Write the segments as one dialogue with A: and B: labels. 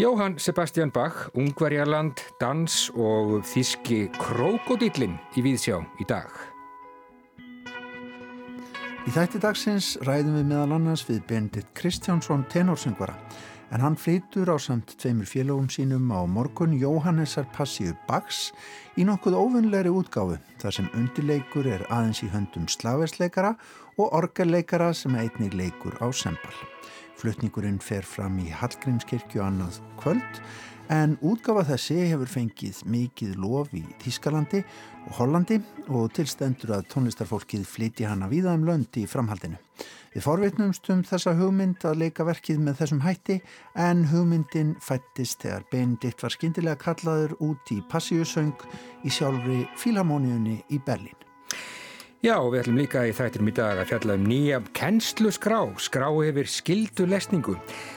A: Jóhann Sebastian Bach, Ungverjarland, dans og þíski krokodillin í Víðsjá í dag.
B: Í þætti dagsins ræðum við meðal annars við Bendit Kristjánsson tenorsöngvara en hann flytur á samt tveimur félagum sínum á morgun Jóhannesar Passíu Bachs í nokkuð óvinnlegri útgáfu þar sem undirleikur er aðeins í höndum slaversleikara og orgelleikara sem einnig leikur á sembal. Flutningurinn fer fram í Hallgrímskirkju annað kvöld en útgafa þessi hefur fengið mikið lof í Þískalandi og Hollandi og tilstendur að tónlistarfólkið flyti hana víða um löndi í framhaldinu. Við forvitnumst um þessa hugmynd að leika verkið með þessum hætti en hugmyndin fættist þegar Benedikt var skindilega kallaður út í passíusöng í sjálfri Fílamóniunni í Berlín.
A: Já, við ætlum líka í þættinum í dag að fjalla um nýja kennsluskrá, skrá yfir skildu lesningu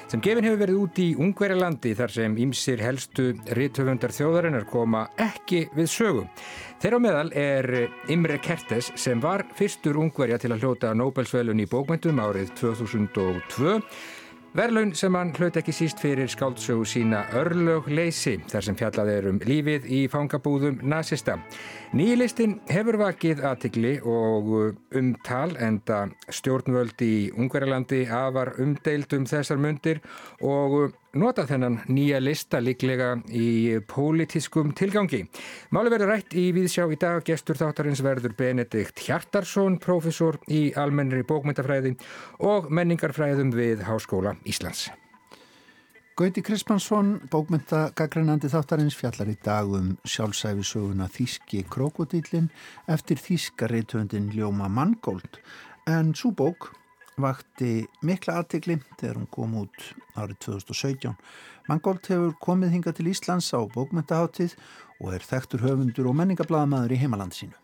A: sem gefin hefur verið út í Ungverjalandi þar sem ímsir helstu rítöfundar þjóðarinnar koma ekki við sögu. Þeirra meðal er Imre Kertes sem var fyrstur Ungverja til að hljóta Nobelsvölun í bókmyndum árið 2002 Verlaun sem hann hlaut ekki síst fyrir skáldsögu sína Örlögleysi þar sem fjallað er um lífið í fangabúðum nazista. Nýlistinn hefur vakið aðtikli og umtal enda stjórnvöld í Ungverjalandi afar umdeild um þessar myndir og nota þennan nýja lista líklega í pólitískum tilgangi. Máli verður rætt í viðsjá í dag gestur þáttarins verður Benedikt Hjartarsson, profesor í almennri bókmyndafræði og menningarfræðum við Háskóla Íslands.
B: Gauti Krispansson, bókmyndagagreinandi þáttarins fjallar í dag um sjálfsæfisöguna Þíski krokodillin eftir Þískareitöndin Ljóma Mangold en svo bók vakti mikla aðtikli þegar hún kom út árið 2017. Mangold hefur komið hinga til Íslands á bókmyndaháttið og er þekktur höfundur og menningablaðamaður í heimaland sínu.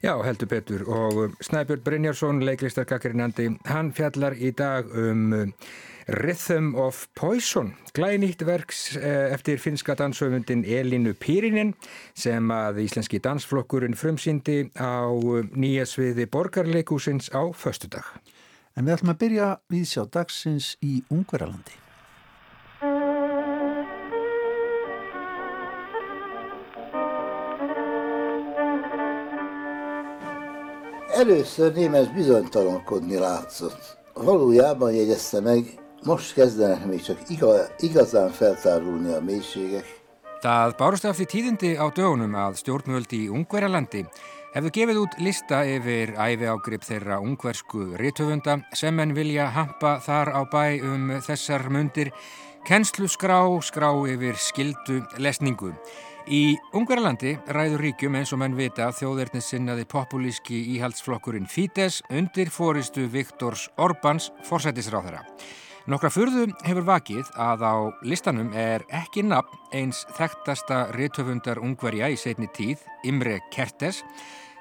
A: Já, heldur betur og Snæbjörn Brynjarsson, leiklistarkakarinnandi, hann fjallar í dag um Rhythm of Poison, glænýtt verks eh, eftir finska dansöfundin Elinu Pírinin sem að Íslenski dansflokkurinn frumsýndi á nýja sviði borgarleikúsins á föstudag.
B: En við ætlum að byrja við sjá dagsins í Ungverjalandi.
C: Először némes bizonytalankodni látszott. Valójában jegyezte meg, most kezdenek még csak igazán feltárulni a mélységek.
A: Það bárust af því tíðindi á dögunum að stjórnvöld í Ungverjalandi hefðu gefið út lista yfir æfi ágrip þeirra ungversku rítöfunda sem en vilja hampa þar á bæ um þessar mundir kennslu skrá, skrá yfir skildu lesningu. Í Ungverðarlandi ræður ríkjum eins og menn vita þjóðverðin sinnaði populíski íhaldsflokkurinn Fídes undir fóristu Viktors Orbáns forsætisráðara. Nokkra fyrðu hefur vakið að á listanum er ekki nafn eins þekktasta rítöfundar Ungverja í setni tíð, Imre Kertes,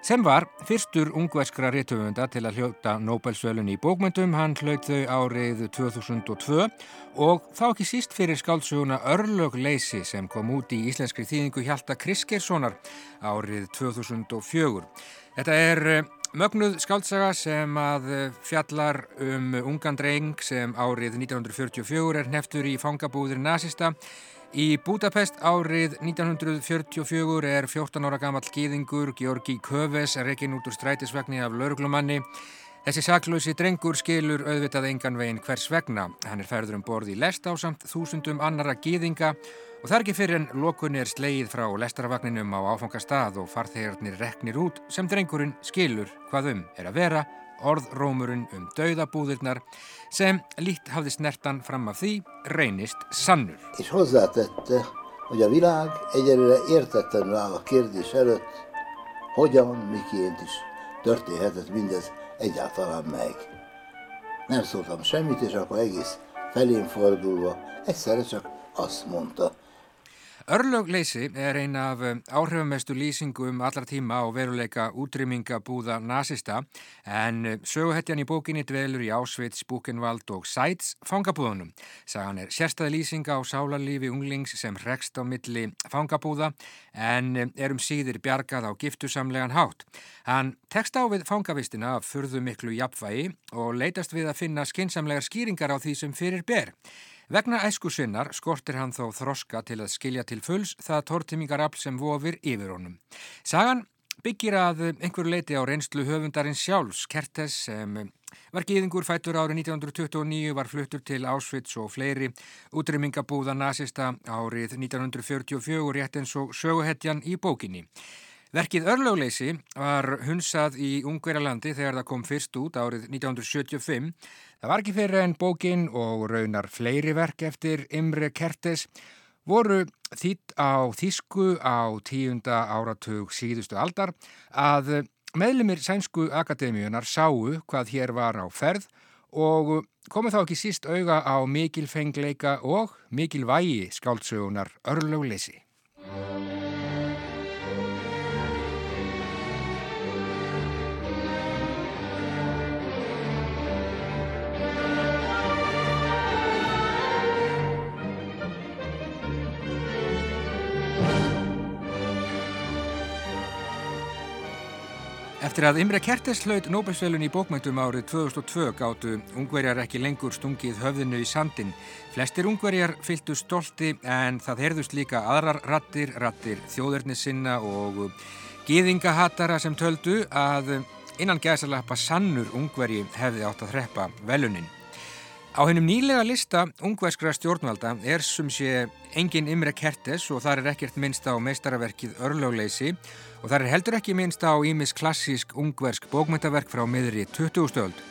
A: sem var fyrstur ungverskra réttöfunda til að hljóta Nobel-svölun í bókmyndum. Hann hlaut þau árið 2002 og þá ekki síst fyrir skáldsuguna Örlögleysi sem kom út í íslenskri þýðingu Hjalta Kriskerssonar árið 2004. Þetta er eh, mögnuð skáldsaga sem að eh, fjallar um ungan dreng sem árið 1944 er neftur í fangabúðir nazista Í Budapest árið 1944 er 14 ára gammal gíðingur Georgi Köves rekin út úr strætisvegni af lauruglumanni. Þessi saklausi drengur skilur auðvitað engan veginn hvers vegna. Hann er færður um borði í lest á samt þúsundum annara gíðinga og það er ekki fyrir en lokunni er sleið frá lestarvagninum á áfangastað og farþegarnir reknir út sem drengurinn skilur hvað um er að vera orðrómurinn um dauðabúðirnar sem lít hafði snertan fram af því reynist sannur.
C: És hozzátette, hogy a világ egyelőre értetlenül áll a kérdés előtt, hogyan, miként is történhetett mindez egyáltalán meg. Nem szóltam semmit, és akkor egész felén fordulva egyszerre csak azt mondta,
A: Örlögleysi er eina af um, áhrifamestu lýsingum allar tíma á veruleika útrymmingabúða nazista en uh, söguhetjan í bókinni dvelur í Ásvits, Búkenvald og Sæts fangabúðunum. Sagan er sérstæði lýsinga á sálarlífi unglings sem rekst á milli fangabúða en um, er um síðir bjargað á giftusamlegan hátt. Hann tekst á við fangavistina af furðu miklu jafnvægi og leitast við að finna skinsamlegar skýringar á því sem fyrir ber. Vegna æsku sinnar skortir hann þó þroska til að skilja til fulls það tortimingarafl sem vofir yfir honum. Sagan byggir að einhver leiti á reynslu höfundarins sjálfs, Kertes sem var gýðingur fættur árið 1929, var fluttur til Auschwitz og fleiri útrymmingabúða nazista árið 1944 rétt eins og söguhetjan í bókinni. Verkið Örlögleysi var hunsað í Ungverjalandi þegar það kom fyrst út árið 1975. Það var ekki fyrir en bókin og raunar fleiri verk eftir Imre Kertes voru þýtt á Þísku á tíunda áratug síðustu aldar að meðlumir Sænsku Akademíunar sáu hvað hér var á ferð og komið þá ekki síst auga á mikil fengleika og mikil vægi skáldsögunar örlugleysi. Eftir að Imre Kertes hlaut Nobelsvölun í bókmæntum árið 2002 gáttu ungverjar ekki lengur stungið höfðinu í sandin. Flestir ungverjar fylgdu stolti en það herðust líka aðrar rattir, rattir þjóðurnissinna og gýðingahattara sem töldu að innan gæsalappa sannur ungverji hefði átt að hreppa velunin. Á hennum nýlega lista ungverskra stjórnvalda er sem sé engin Imre Kertes og þar er ekkert minnst á meistaraverkið örlögleysi og þar er heldur ekki minnst á ímis klassísk ungversk bókmyndaverk frá miðri 20. stöld.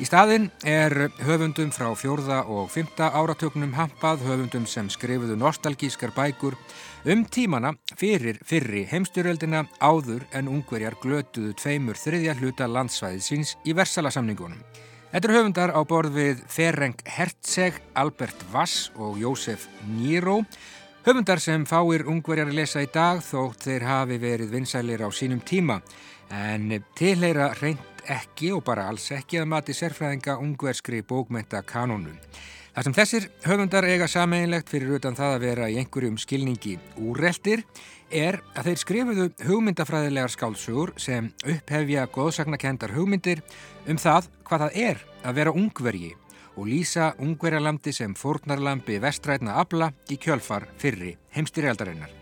A: Í staðin er höfundum frá fjórða og fymta áratöknum hampað höfundum sem skrifuðu nostalgískar bækur um tímana fyrir fyrri heimstyröldina áður en ungverjar glötuðu tveimur þriðja hluta landsvæðið síns í versalasamningunum. Þetta er höfundar á borð við Ferenc Herzeg, Albert Vass og Jósef Níró Höfundar sem fáir ungverjar að lesa í dag þótt þeir hafi verið vinsælir á sínum tíma en tilheyra reynd ekki og bara alls ekki að mati sérfræðinga ungverskri bókmenta kanónum. Það sem þessir höfundar eiga sameinlegt fyrir utan það að vera í einhverjum skilningi úrreltir er að þeir skrifuðu hugmyndafræðilegar skálsugur sem upphefja góðsagnakendar hugmyndir um það hvað það er að vera ungverji og lýsa ungverjalandi sem fórnarlambi vestrætna abla í kjölfar fyrri heimstyrjaldarinnar.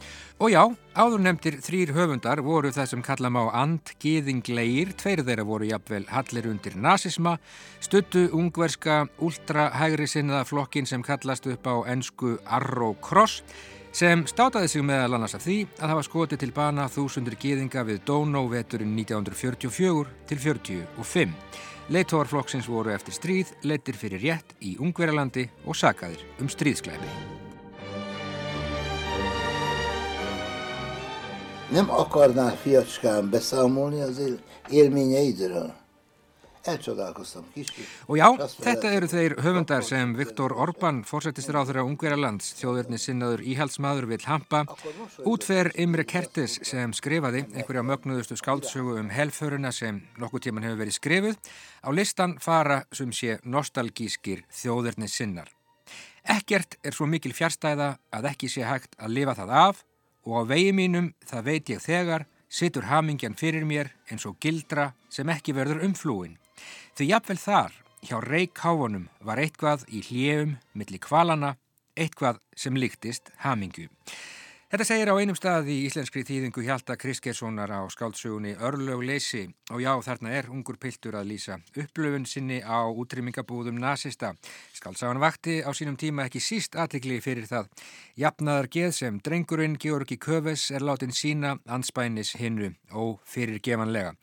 A: Og já, áður nefndir þrýr höfundar voru það sem kalla má andgiðingleir, tveir þeirra voru jafnvel hallir undir nazisma, stuttu ungverska ultrahægri sinnaða flokkin sem kallast upp á ennsku Arrow Cross, sem státaði sig meðal annars af því að hafa skotið til bana þúsundur giðinga við Dono veturinn 1944 til 45. Leitóarflokksins voru eftir stríð, leittir fyrir rétt í Ungverjalandi og sagaðir um stríðskleipi.
C: Nem akarnál fiacskám beszámolni az élményeidről?
A: Og já, þetta eru þeir höfundar sem Viktor Orbán, fórsættistur á Ungverjalands, þjóðverðni sinnaður íhaldsmaður vil hampa, útfer Imre Kertes sem skrifaði einhverja mögnuðustu skáldsögu um helföruna sem nokkuð tíman hefur verið skrifuð, á listan fara sem sé nostalgískir þjóðverðni sinnar. Ekkert er svo mikil fjärstæða að ekki sé hægt að lifa það af og á vegi mínum, það veit ég þegar, situr hamingjan fyrir mér eins og gildra sem ekki verður umflúin. Því jafnvel þar, hjá reikháfunum, var eitthvað í hljefum, milli kvalana, eitthvað sem líktist hamingu. Þetta segir á einum stað í íslenskri þýðingu Hjalta Kriskessonar á skáltsugunni Örlög leysi og já þarna er ungur piltur að lýsa upplöfun sinni á útrymmingabúðum nazista. Skáltsagan vakti á sínum tíma ekki síst aðtikli fyrir það. Jafnaðar geð sem drengurinn Georgi Köves er látin sína anspænis hinnu og fyrir gefanlega.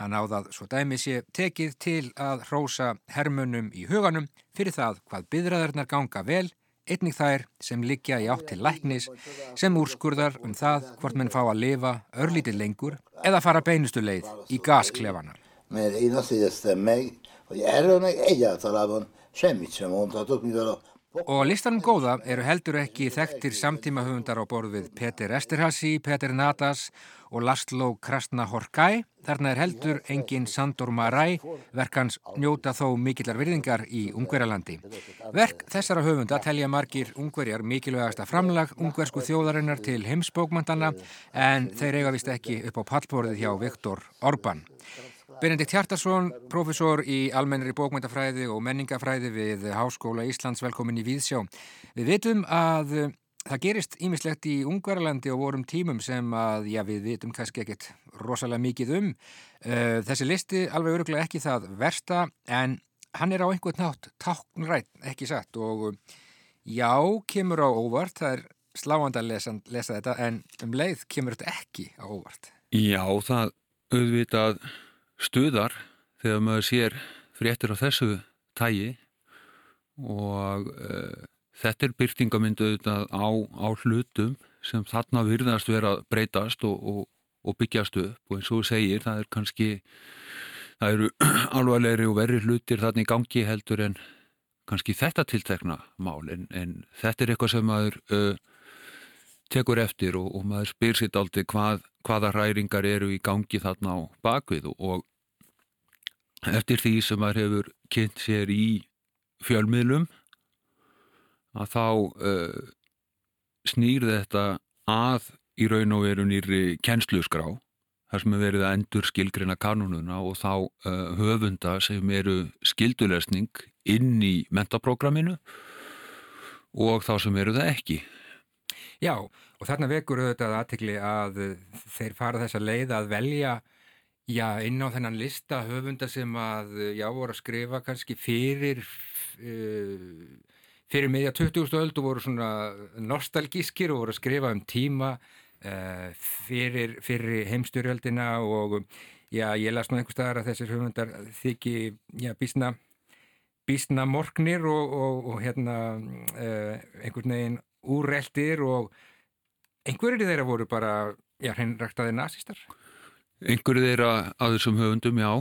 A: Hann áðað svo dæmi sé tekið til að hrósa hermunum í huganum fyrir það hvað byðraðarnar ganga vel einnig þær sem liggja í átt til læknis sem úrskurðar um það hvort menn fá að lifa örlítið lengur eða fara beinustu leið í gasklefana.
C: Mert én azt éreztem meg, hogy erről meg egyáltalában semmit sem mondhatok, mivel a
A: Og listanum góða eru heldur ekki þekktir samtíma höfundar á borð við Peter Esterhazy, Peter Natas og Laszlo Krasnahorkai. Þarna er heldur engin Sandor Marai, verkans njóta þó mikillar virðingar í Ungverjalandi. Verk þessara höfunda telja margir ungverjar mikilvægasta framlag ungversku þjóðarinnar til heimsbókmantana en þeir eiga vist ekki upp á pallborðið hjá Viktor Orbán. Benedikt Hjartarsson, profesor í almennri bókmyndafræði og menningafræði við Háskóla Íslands, velkomin í Víðsjá. Við vitum að það gerist ímislegt í Ungverðarlandi og vorum tímum sem að, já við vitum kannski ekkit rosalega mikið um. Uh, þessi listi alveg öruglega ekki það versta en hann er á einhvern nátt táknrætt, ekki satt og já, kemur á óvart, það er sláand að lesa, lesa þetta en um leið kemur þetta ekki á óvart.
D: Já, það auðvitað stuðar þegar maður sér fréttir á þessu tægi og uh, þetta er byrtingamyndu auðvitað á, á hlutum sem þarna virðast vera breytast og, og, og byggjast upp. Og eins og þú segir það er kannski það eru alvarlegri og verri hlutir þarna í gangi heldur en kannski þetta tiltekna mál. En, en þetta er eitthvað sem maður uh, tekur eftir og, og maður spyr sitt aldrei hvað, hvaða hræringar eru í gangi þarna á bakvið. Og eftir því sem maður hefur kynnt sér í fjölmiðlum að þá uh, snýr þetta að í raun og veru nýri kennslusgrá þar sem er verið að endur skilgrina kanununa og þá uh, höfunda sem eru skildulesning inn í mentaprogramminu og þá sem eru það ekki.
A: Já, og þarna vekur auðvitað aðtikli að þeir fara þessa leið að velja já, inn á þennan lista höfunda sem að, já, voru að skrifa kannski fyrir uh, fyrir miðja 20. öld og voru svona nostalgískir og voru að skrifa um tíma uh, fyrir, fyrir heimstyrjöldina og já, ég las nú einhver staðar að þessir höfundar þykki, já, bísna bísna morgnir og, og, og hérna uh, einhvern veginn úrreltir og einhverjir þeirra voru bara, já, hreinræktaði nazistar?
D: Einhverjir þeirra að þessum höfundum, já,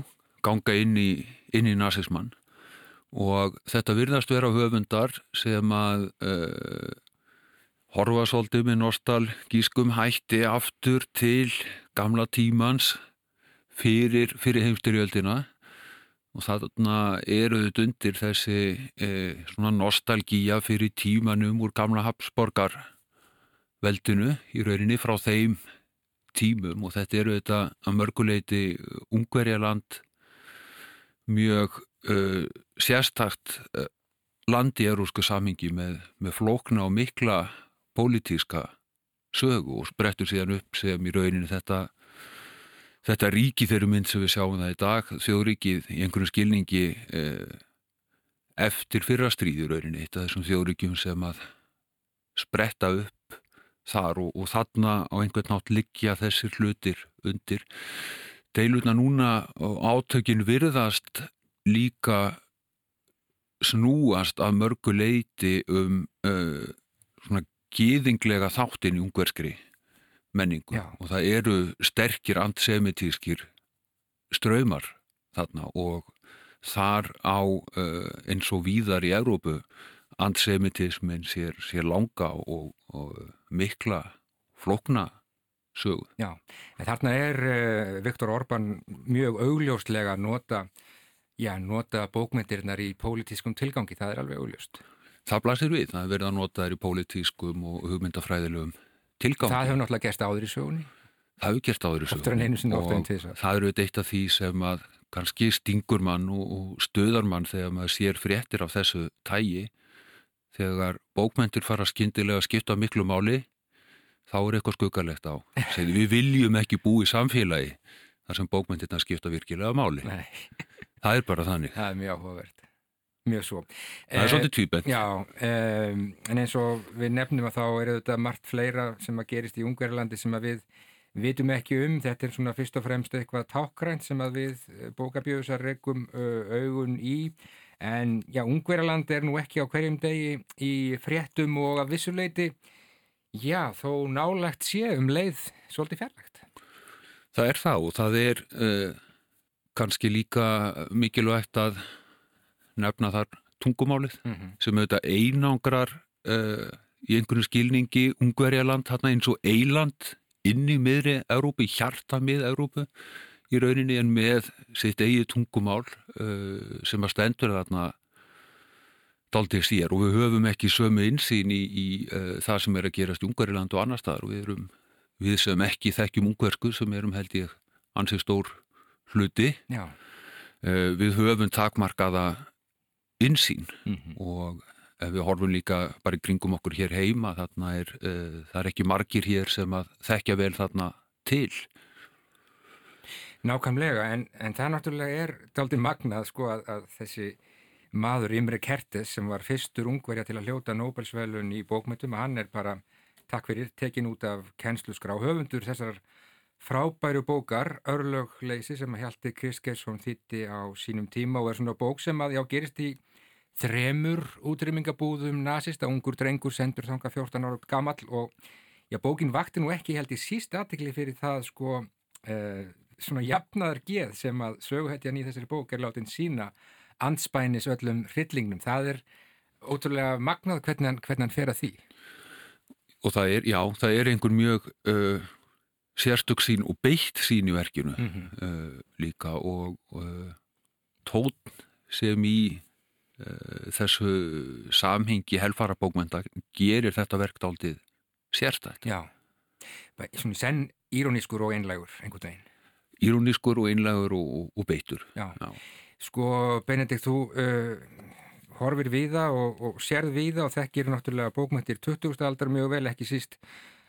D: ganga inn í, í nazismann og þetta virðast vera höfundar sem að uh, horfa svolítið með nostalgískum hætti aftur til gamla tímans fyrir, fyrir heimstyrjöldina og þarna eru þau undir þessi eh, svona nostalgíja fyrir tímanum úr gamla Habsborgar veldinu í rauninni frá þeim tímum. Og þetta eru þetta að mörguleiti Ungverjaland mjög uh, sérstakt uh, land í erúsku samingi með, með flókna og mikla pólitíska sögu og sprettur síðan upp sem í rauninni þetta þetta ríki þeirri mynd sem við sjáum það í dag, þjóðríkið í einhvern skilningi eh, eftir fyrra stríðuraurinni, eitt af þessum þjóðríkjum sem að spretta upp þar og, og þarna á einhvern nátt liggja þessir hlutir undir. Deilurna núna átökin virðast líka snúast af mörgu leiti um uh, svona gíðinglega þáttin í ungverskri menningu Já. og það eru sterkir antisemitískir ströymar þarna og þar á uh, eins og víðar í Európu antisemitismin sér, sér langa og, og mikla flokna sög.
A: Já, en þarna er uh, Viktor Orbán mjög augljóslega nota, já, nota bókmyndirnar í pólitískum tilgangi, það er alveg augljóst.
D: Það blasir við, það verða að nota þær í pólitískum og hugmyndafræðilegum tilgangi.
A: Það hefur náttúrulega gerst áður í sögunni.
D: Það hefur gerst áður í sögunni.
A: Oftar en einu sinni, oftar en
D: tviðsar. Það eru eitt af því sem að kannski stingur mann og, stöðar mann þegar maður sér fréttir af þessu tægi. Þegar bókmentur fara skindilega að skipta miklu máli, þá er eitthvað skuggarlegt á. Segði, við viljum ekki bú í samfélagi þar sem bókmentirna skipta virkilega máli. Nei. Það er bara þannig.
A: Það er mjög áhugavert mjög svo.
D: Það er svolítið týpend.
A: Já, um, en eins og við nefnum að þá eru þetta margt fleira sem að gerist í Ungverðarlandi sem að við vitum ekki um. Þetta er svona fyrst og fremst eitthvað tákgrænt sem að við eh, bókabjöðsar reggum uh, augun í. En já, Ungverðarland er nú ekki á hverjum degi í fréttum og að vissuleiti, já, þó nálagt sé um leið svolítið fjarlagt.
D: Það er það og það er uh, kannski líka mikilvægt að nefna þar tungumálið mm -hmm. sem auðvitað einangrar uh, í einhvern skilningi Ungverjaland, hérna eins og Eiland inn í miðri Európu, hjarta mið Európu í rauninni en með sitt eigi tungumál uh, sem að stendur þarna daldið sér og við höfum ekki sömu insýn í, í uh, það sem er að gerast í Ungverjaland og annar staðar og við erum við sem ekki þekkjum ungversku sem erum held ég ansið stór hluti.
A: Já.
D: uh, við höfum takmarkaða insýn
A: Mm
D: og ef við horfum líka bara í kringum okkur hér heima þarna er, uh, það er ekki margir hér sem að þekkja vel þarna til.
A: Nákvæmlega, en, en það náttúrulega er daldið magnað sko að, að þessi maður Imre Kertes sem var fyrstur ungverja til að hljóta Nobelsvelun í bókmyndum, hann er bara, takk fyrir, tekin út af kennslusgrá höfundur þessar frábæru bókar, örlögleysi sem að Hjalti Kristgeirsson þýtti á sínum tíma og er svona bók sem að já gerist í þremur útrymmingabúðum nazista, ungur drengur sendur þanga 14 ára gamall og já bókin vakti nú ekki held í síst aðtikli fyrir það sko uh, svona jafnaðar geð sem að söguhetjan í þessari bók er látin sína anspænis öllum hryllingnum. Það er ótrúlega magnað hvernig hann, hvernig hann fer að því.
D: og það er, já, það er einhver mjög uh, sérstök sín og beitt sín í verkinu
A: Mm -hmm.
D: uh, líka og uh, tónn sem í uh, þessu samhengi helfarabókmenta gerir þetta verkdaldið sérstætt.
A: Já, svona senn írónískur og einlægur einhvern veginn.
D: Írónískur og einlegur og, og, og beittur.
A: Já.
D: Já.
A: Sko, Benedikt, þú uh, horfir viða og, og sérð viða og þekkir náttúrulega bókmyndir 20. aldar mjög vel, ekki síst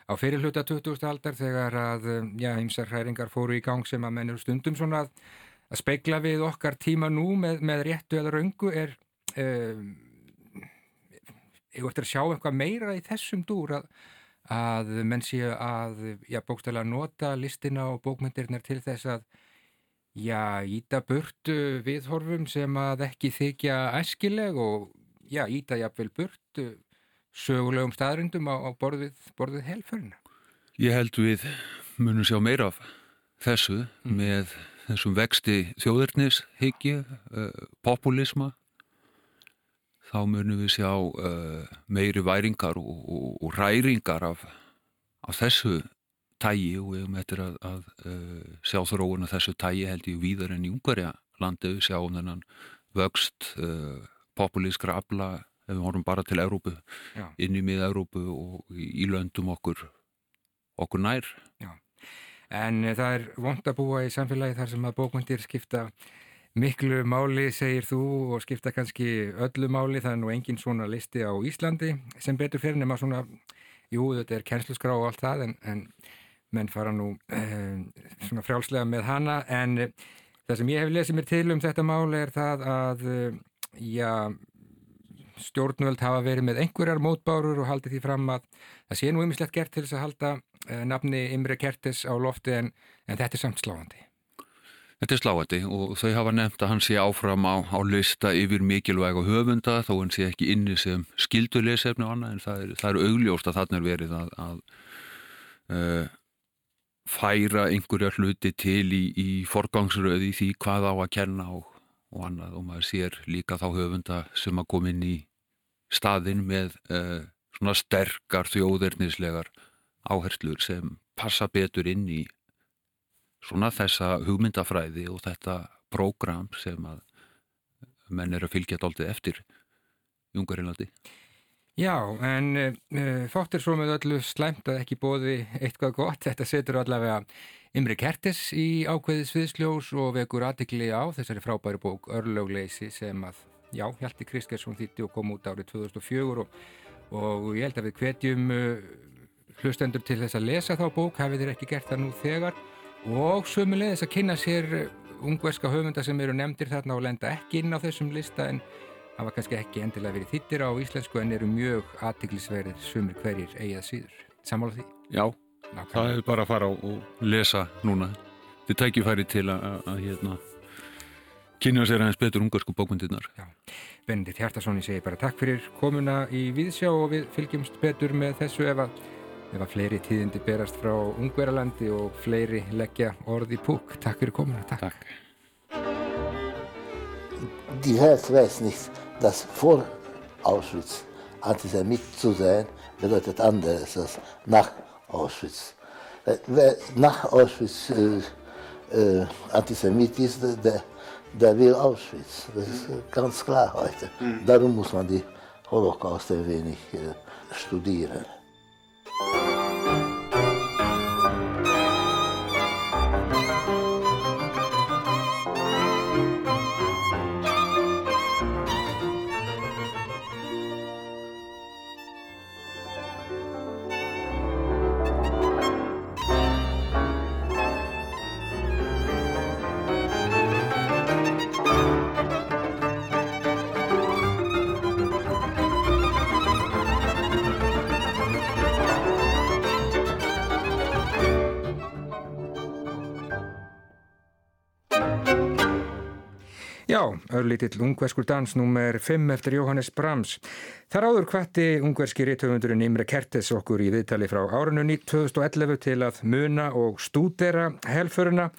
A: á fyrirluta 20. aldar þegar að, um, já, ymsar hræringar fóru í gang sem að menn eru stundum svona að, að speikla við okkar tíma nú með, með réttu eða röngu er um, ég eftir að sjá eitthvað meira í þessum dúr að, að menn séu að, já, bókstæla nota listina og bókmyndirnar til þess að Já, íta burtu viðhorfum sem að ekki þykja æskileg og já, íta jafnvel burtu sögulegum staðrindum á, á borðið, borðið helförina.
D: Ég held við munum sjá meira af þessu
A: Mm.
D: með þessum vexti þjóðurnis hyggju, uh, populisma þá munum við sjá uh, meiri væringar og, og, og ræringar af, af þessu tægi og við höfum eftir að, að uh, sjá þróun af þessu tægi held ég víðar en í Ungarja landi við sjáum þennan vöxt uh, populískra afla ef við horfum bara til Európu
A: Já.
D: inn í mið-Európu og í, löndum okkur okkur nær
A: En eh, það er vond að búa í samfélagi þar sem að bókmyndir skipta miklu máli, segir þú, og skipta kannski öllu máli. Það er nú engin svona listi á Íslandi sem betur fyrir nema svona, jú, þetta er kennslusgrá og allt það, en, en menn fara nú eh, svona frjálslega með hana. En eh, það sem ég hef lesið mér til um þetta máli er það að, eh, já, stjórnvöld hafa verið með einhverjar mótbárur og haldið því fram að það sé nú ymmislegt gert til þess að halda eh, nafni Imre Kertes á lofti en, en þetta er samt sláandi.
D: Þetta er sláandi og þau hafa nefnt að hann sé áfram á, á lista yfir mikilvæg og höfunda þó hann sé ekki inni sem skildulesefni og annað en það er, það er augljóst að þarna er verið að, að uh, færa einhverja hluti til í, í forgangsröði því hvað á að kenna og, og annað og maður sér líka þá höfunda sem að koma inn í staðinn með uh, svona sterkar þjóðernislegar áherslur sem passa betur inn í svona þessa hugmyndafræði og þetta prógram sem að menn eru að fylgja dálítið eftir í Ungarilandi.
A: Já, en uh, fátt er svo með öllu slæmt að ekki bóði eitthvað gott. Þetta setur allavega Imri Kertes í ákveðis viðsljós og vekur aðtikli á þessari frábæri bók Örlögleysi sem að, já, Hjalti Kristgeirsson þýtti og kom út árið 2004 og, og ég held að við hvetjum uh, hlustendur til þess að lesa þá bók, hafið þér ekki gert það nú þegar og sömulegðis að kynna sér ungverska höfunda sem eru nefndir þarna og lenda ekki inn á þessum lista en hafa kannski ekki endilega verið þittir á íslensku en eru mjög aðtiklisverðir sumir hverjir eigið síður. Sammála því?
D: Já,
A: Nákvæmlega.
D: það er bara að fara og lesa núna. Þið tækifæri til að, að, að hérna, kynna sér aðeins betur ungarsku bókmyndirnar.
A: Benedikt Hjartarsson ég segi bara takk fyrir komuna í Víðsjá og við fylgjumst betur með þessu ef að, ef að fleiri tíðindi berast frá Ungveralandi og fleiri leggja orð í púk. Takk fyrir komuna. Takk.
D: Takk.
C: Die Welt weiß nicht, dass vor Auschwitz Antisemit zu sein bedeutet anderes als nach Auschwitz. Äh, Wer nach Auschwitz äh, äh, Antisemit ist, der, der will Auschwitz. Das ist äh, ganz klar heute. Darum muss man die Holocaust ein wenig äh, studieren.
A: Örlítill ungverskur dans nr. 5 eftir Jóhannes Brahms. Þar áður hvætti ungverski rítöfundurinn Imre Kertes okkur í viðtali frá árunni 2011 til að muna og stúdera helföruna.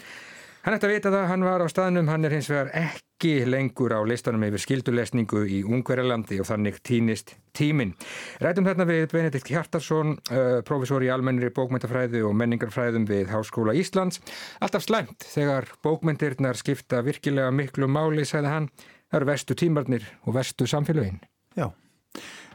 A: Hann ætti að vita það, hann var á staðnum, hann er hins vegar ekki lengur á listanum yfir skildulesningu í Ungverjalandi og þannig týnist tímin. Rætum þarna við Benedikt Hjartarsson, uh, profesor í almennri bókmyndafræðu og menningarfræðum við Háskóla Íslands. Alltaf slæmt þegar bókmyndirnar skipta virkilega miklu máli, sagði hann. Það eru vestu tímarnir og vestu samfélagin.
B: Já,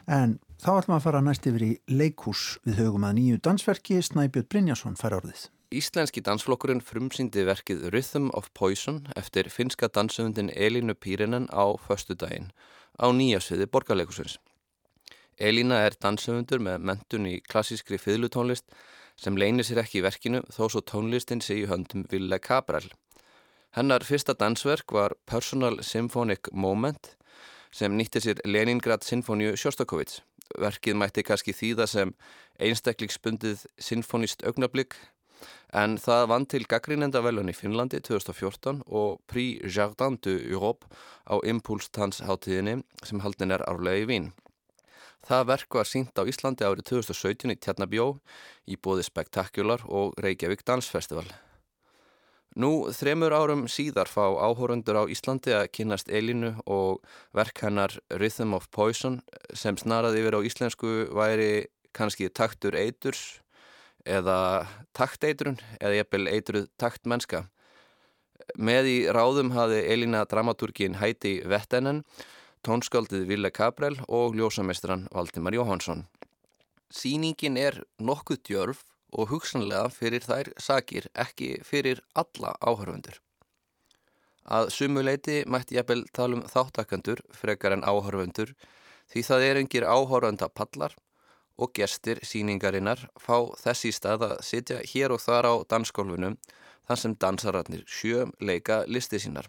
B: en þá ætlum að fara næst yfir í leikús við högum að nýju dansverki Snæbjörn Brynjason fær orðið.
E: Íslenski dansflokkurinn frumsýndi verkið Rhythm of Poison eftir finska dansöfundin Elínu Pírinen á förstu daginn á nýjasviði borgarleikusins. Elína er dansöfundur með mentun í klassískri fiðlutónlist sem leynir sér ekki í verkinu þó svo tónlistin sé í höndum Ville Cabral. Hennar fyrsta dansverk var Personal Symphonic Moment sem nýtti sér Leningrad Sinfoníu Sjóstakovits. Verkið mætti kannski þýða sem einstaklingsbundið sinfonist augnablík en það vann til gaggrínenda velun í Finnlandi 2014 og Prix Jardin de Europe á Impulstansháttíðinni sem haldin er árlega í Vín. Það verk var sínt á Íslandi árið 2017 í Tjarnabjó í bóði Spektakular og Reykjavík Dansfestival. Nú þremur árum síðar fá áhórundur á Íslandi að kynast Elinu og verk hennar Rhythm of Poison sem snaraði yfir á íslensku væri kannski taktur eiturs eða takteitrun eða jafnvel eitruð taktmennska. Með í ráðum hafi Elina dramaturgin Hæti Vettenen, tónskaldið Ville Kabrel og ljósamestran Valdimar Jóhansson. Sýningin er nokkuð djörf og hugsanlega fyrir þær sakir ekki fyrir alla áhörfundur. Að sumuleiti mætti jafnvel tala um þáttakandur frekar en áhörfundur því það er engir áhörfunda pallar og gestir síningarinnar fá þessi stað að sitja hér og þar á dansgólfunum þar sem dansararnir sjö leika listi sínar.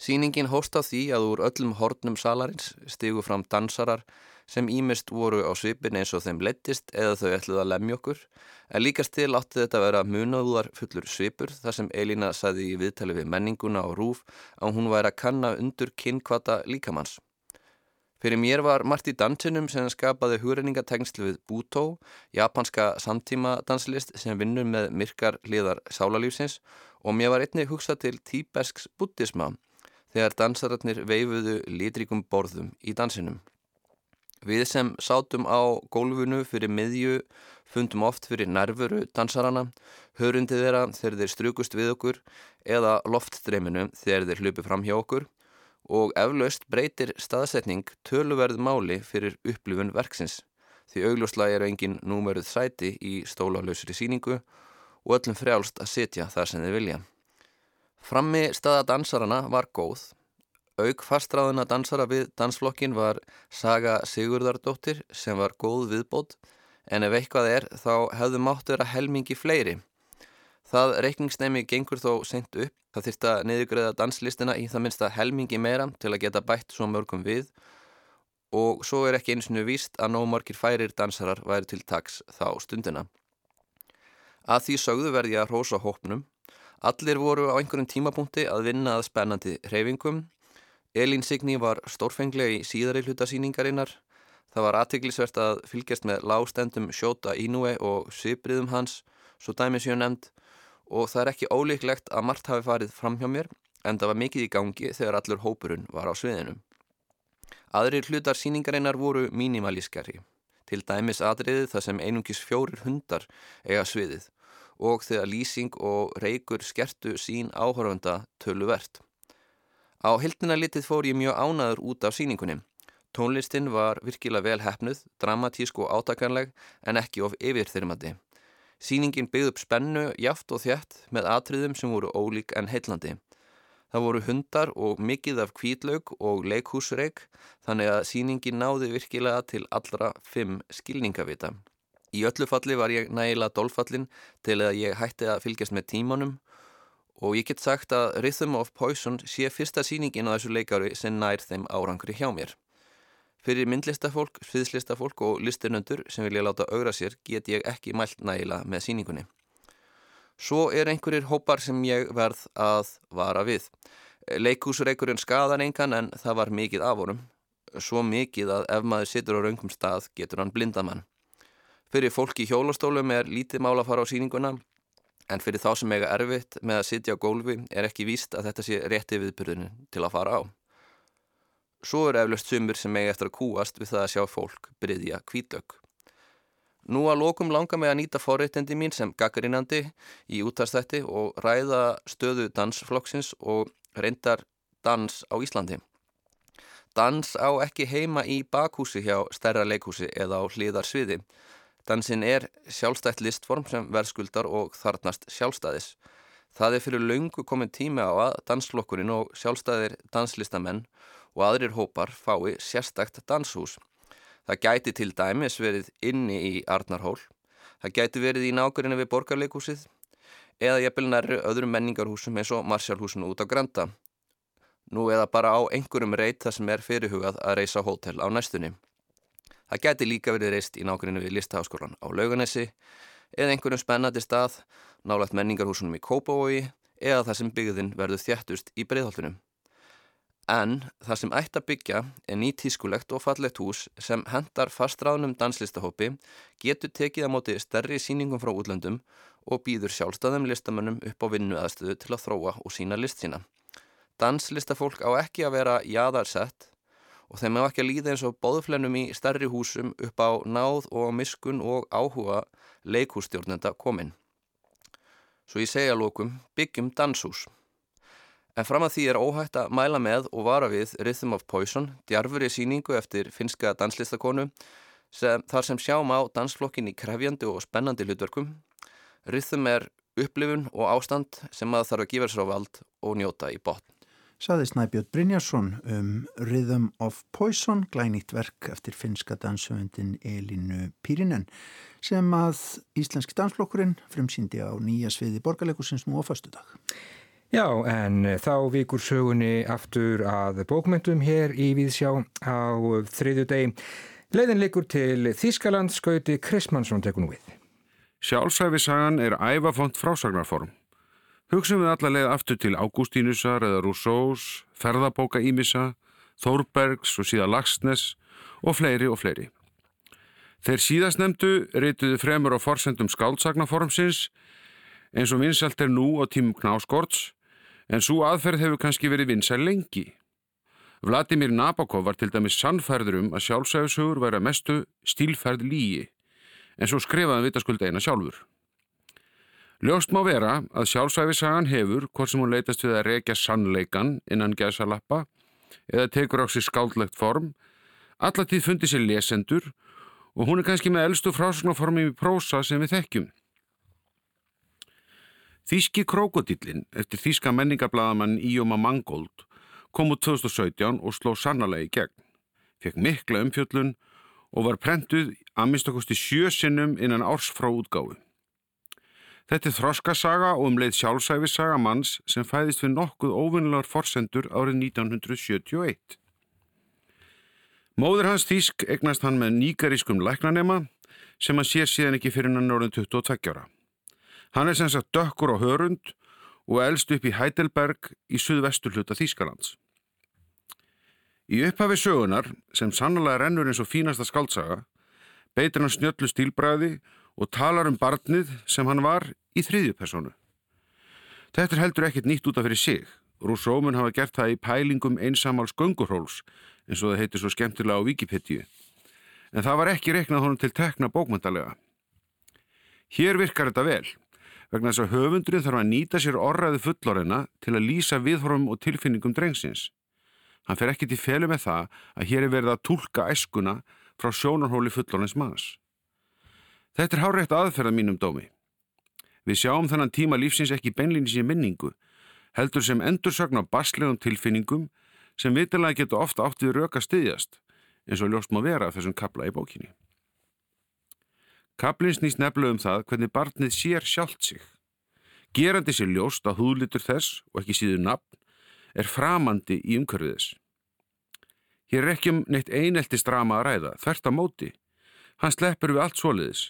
E: Sýningin hóst á því að úr öllum hornum salarins stigu fram dansarar sem ímist voru á svipin eins og þeim lettist eða þau ætluð að lemja okkur en líkast til átti þetta að vera munaðúðar fullur svipur þar sem Elina saði í viðtali við menninguna og rúf að hún væri að kanna undur kynkvata líkamanns. Fyrir mér var margt í dansinum sem skapaði hugreiningatengslu við Bútó, japanska samtíma danslist sem vinnur með myrkar hliðar sálalífsins og mér var einnig hugsað til tíbersks buddhisma þegar dansararnir veifuðu litrikum borðum í dansinum. Við sem sátum á gólfunu fyrir miðju fundum oft fyrir nervuru dansarana, hörundi þeirra þegar þeir strukust við okkur eða loftstreiminu þegar þeir hlupi fram hjá okkur og eflaust breytir staðsetning töluverð máli fyrir upplifun verksins því augljóslega er engin númeruð sæti í stólalösri síningu og öllum frjálst að sitja þar sem þið vilja. Frammi staða dansarana var góð. Auk fastræðuna dansara við dansflokkin var Saga Sigurðardóttir sem var góð viðbót en ef eitthvað er þá hefðu mátt vera helmingi fleiri. Það reikningsnemi gengur þó sent upp Það þýrst að niðugræða danslistina í það minnsta helmingi meira til að geta bætt svo mörgum við og svo er ekki eins og víst að nómarkir færir dansarar væri til taks þá stundina. Að því sögðu verði að rosa hópnum. Allir voru á einhverjum tímapunkti að vinna að spennandi hreyfingum. Elín Signi var stórfenglega í síðari hlutasýningarinnar. Það var aðtiklisvert að fylgjast með lástendum Sjóta Ínúi og Sibriðum hans, svo dæmi séu nefnd og það er ekki ólíklegt að margt hafi farið fram hjá mér en það var mikið í gangi þegar allur hópurinn var á sviðinu. Aðrir hlutar síningarinnar voru mínimalískari, til dæmis atriðið þar sem einungis fjórir hundar eiga sviðið og þegar lýsing og reykur skertu sín áhörfanda töluvert. Á hildina litið fór ég mjög ánaður út af síningunni. Tónlistin var virkilega vel hefnuð, dramatísk og átakanleg en ekki of yfirþyrmandi. Sýningin byggði upp spennu, jaft og þjætt með atriðum sem voru ólík en heillandi. Það voru hundar og mikið af kvítlaug og leikhúsreik þannig að sýningin náði virkilega til allra fimm skilningavita. Í öllu falli var ég nægilega dolfallin til að ég hætti að fylgjast með tímanum og ég get sagt að Rhythm of Poison sé fyrsta sýningin á þessu leikari sem nær þeim árangri hjá mér. Fyrir myndlistafólk, sviðslistafólk og listinöndur sem vilja láta augra sér get ég ekki mælt nægila með síningunni. Svo er einhverjir hópar sem ég verð að vara við. Leikúsreikurinn skadar engan en það var mikið af honum. Svo mikið að ef maður situr á raungum stað getur hann blindamann. Fyrir fólk í hjólastólum er lítið mál að fara á síninguna en fyrir þá sem eiga erfitt með að sitja á gólfi er ekki víst að þetta sé rétti viðbyrðinu til að fara á. Svo er eflust sumur sem eiga eftir að kúast við það að sjá fólk bryðja kvítlögg. Nú að lókum langa mig að nýta forréttindi mín sem gaggrinandi í útastætti og ræða stöðu dansflokksins og reyndar dans á Íslandi. Dans á ekki heima í bakhúsi hjá stærra leikhúsi eða á hliðarsviði. Dansin er sjálfstætt listform sem verðskuldar og þarnast sjálfstæðis. Það er fyrir laungu komin tími á að dansflokkurinn og sjálfstæðir danslistamenn og aðrir hópar fái sérstakt danshús. Það gæti til dæmis verið inni í Arnarhól, það gæti verið í nákvæmlega við borgarleikúsið eða jafnvel nærri öðrum menningarhúsum eins og Marsjálfhúsinu út á Granda. Nú eða bara á einhverjum reyt þar sem er fyrirhugað að reysa hótel á næstunni. Það geti líka verið reist í nákvæmlega við Listaháskólan á Lauganesi eða einhverjum spennandi stað, nálagt menningarhúsunum í Kópavogi eða það sem byggðin verður þjættust í breyðhaldunum. En það sem ætti að byggja er nýtískulegt og fallegt hús sem hendar fastráðnum danslistahópi, getur tekið á móti stærri síningum frá útlöndum og býður sjálfstæðum listamönnum upp á vinnu aðstöðu til að þróa og sína list sína. Danslistafólk á ekki að vera jáðarsett og þeim á ekki að líða eins og bóðflennum í stærri húsum upp á náð og miskun og áhuga leikústjórnenda komin. Svo ég segja lókum, byggjum danshús. En fram að því er óhægt að mæla með og vara við Rhythm of Poison, djarfur í síningu eftir finska danslistakonu, sem, þar sem sjáum á dansflokkin í krefjandi og spennandi hlutverkum Rhythm er upplifun og ástand sem maður þarf að gefa sér á vald og njóta í botn.
B: Saði Snæbjörn Brynjarsson um Rhythm of Poison, glænýtt verk eftir finska dansöfundin Elinu Pírinen sem að Íslenski dansflokkurinn fremsýndi á nýja sviði borgarleikusins nú á fastu dag.
A: Já, en þá vikur sögunni aftur að bókmyndum hér í Víðsjá á þriðju deg. Leiðin likur til Þískaland skauti Krismansson tekun við.
F: Sjálfsæfisagan er ævafont frásagnarform. Hugsaum við alla leið aftur til Ágústínusar eða Rousseaus, ferðabóka Ímissa, Þórbergs og síðan Lagsnes og fleiri og fleiri. Þeir síðast nefndu reytuðu fremur á forsendum skáldsagnaformsins eins og vinsalt er nú á tímum knáskorts en svo aðferð hefur kannski verið vinsal lengi. Vladimir Nabokov var til dæmis sannferður um að sjálfsæfisugur væri að mestu stílferð lígi en svo skrifaði vitaskuld eina sjálfur. Ljóst má vera að sjálfsæfisagan hefur, hvort sem hún leytast við að rekja sannleikan innan gæsa lappa eða tekur á sig skáldlegt form, allatíð fundi sér lesendur og hún er kannski með eldstu frásagnarformum í prósa sem við þekkjum. Þíski krokodillin eftir þíska menningablaðamann Íoma Mangold kom úr 2017 og sló sannalegi gegn. Fekk mikla umfjöllun og var prentuð að minnstakosti sjö sinnum innan árs frá útgáfu. Þetta er þroskasaga og um leið sjálfsæfisaga manns sem fæðist við nokkuð óvinnilegar forsendur árið 1971. Móður hans Þísk egnast hann með nýgarískum læknanema sem hann sér síðan ekki fyrir hann orðin 22 ára. Hann er sem sagt dökkur á hörund og elst upp í Heidelberg í suðvestur hluta Þískalands. Í upphafi sögunar, sem sannlega rennur eins og fínasta skaldsaga, beitir hann snjöllu stílbræði og talar um barnið sem hann var í þriðju personu. Þetta heldur ekkit nýtt út af fyrir sig. Rúsómun hafa gert það í pælingum einsamals göngurhóls, eins og það heitir svo skemmtilega á Wikipedia. En það var ekki reknað honum til tekna bókmyndalega. Hér virkar þetta vel, vegna þess að höfundurinn þarf að nýta sér orraði fullorina til að lýsa viðhorfum og tilfinningum drengsins. Hann fer ekki til felu með það að hér er verið að tólka æskuna frá sjónarhóli fullorins manns. Þetta er hárætt aðferða mínum dómi. Við sjáum þennan tíma lífsins ekki beinlýnis í minningu, heldur sem endursögn á baslegum tilfinningum sem vitilega getur ofta átt við röka stiðjast, eins og ljóst má vera þessum kabla í bókinni. Kablin snýst nefnilega um það hvernig barnið sér sjálft sig. Gerandi sér ljóst að húðlitur þess og ekki síður nafn er framandi í umhverfiðis. Hér er ekki um neitt eineltist drama að ræða, þvert að móti. Hann sleppur við allt soliðis,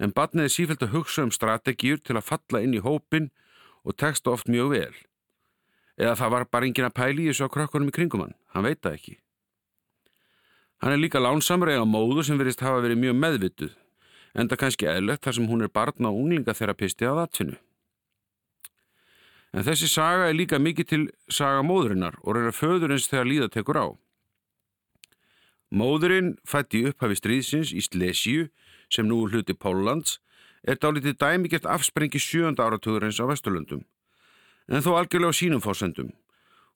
F: en badniði sífælt að hugsa um strategíur til að falla inn í hópin og texta oft mjög vel. Eða það var bara engin að pæli í þessu á krökkunum í kringum hann. Hann veit það ekki. Hann er líka lánsamur eða móður sem verist hafa verið mjög meðvituð. Enda kannski eðlögt þar sem hún er barn á unglingatherapisti að atfinnu. En þessi saga er líka mikið til saga móðurinnar og reyna föðurins þegar líða tekur á. Móðurinn fætti upphafi stríðsins í Slesíu sem nú hluti Póllands er dálítið dæmigert afsprengi sjönda áratugurins á Vesturlundum en þó algjörlega á sínum fórsendum.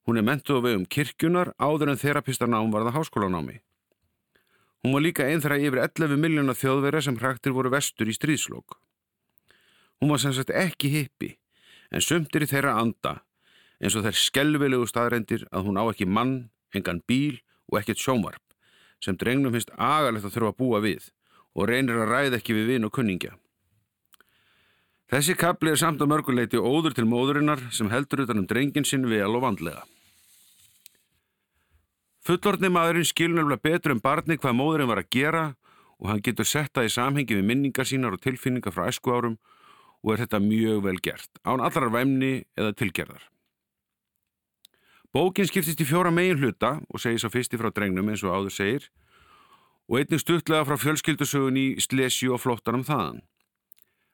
F: Hún er mentuð á vegum kirkjunar áður en þerapistarnám varða háskólanámi. Hún var líka einn þeirra yfir 11 miljóna þjóðverða sem hraktir voru vestur í stríðslokk. Hún var sem sagt ekki hippi en sumtir í þeirra anda eins og þær skelvilegu staðrendir að hún á ekki mann, engan bíl og ekkert sjómarp sem drengnum finnst agalegt að þurfa að búa við og reynir að ræða ekki við vinn og kunningja. Þessi kapli er samt á mörguleiti óður til móðurinnar sem heldur utan um drengin sinn vel og vandlega. Fullortni maðurinn skilnarfla betur um barni hvað móðurinn var að gera og hann getur setta í samhengi við minningar sínar og tilfinningar frá æsku árum og er þetta mjög vel gert, án allrar væmni eða tilgerðar. Bókin skiptist í fjóra megin hluta og segir svo fyrsti frá drengnum eins og áður segir og einnig stuttlega frá fjölskyldusögun í Slesju og flottanum þaðan.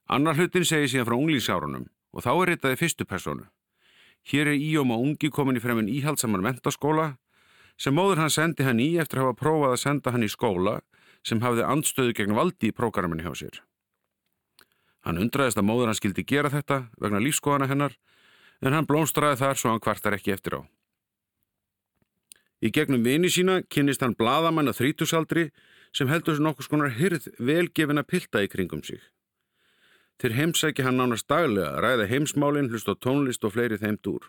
F: Annar hlutin segir síðan frá unglísárunum og þá er þetta í fyrstu personu. Hér er Íóm og ungi komin í freminn íhaldsamar mentaskóla sem móður hann sendi hann í eftir að hafa prófað að senda hann í skóla sem hafði andstöðu gegn valdi í prógraminni hjá sér. Hann undraðist að móður hann skildi gera þetta vegna lífskóðana hennar en hann blómstraði þar svo hann kvartar ekki eftir á. Í gegnum vini sína kynist hann bladamann að þrítusaldri sem heldur sér nokkus konar hyrð velgefina pilda í kringum sig. Til heimsæki hann nánast daglega, ræða heimsmálinn, hlust á tónlist og fleiri þeimt úr.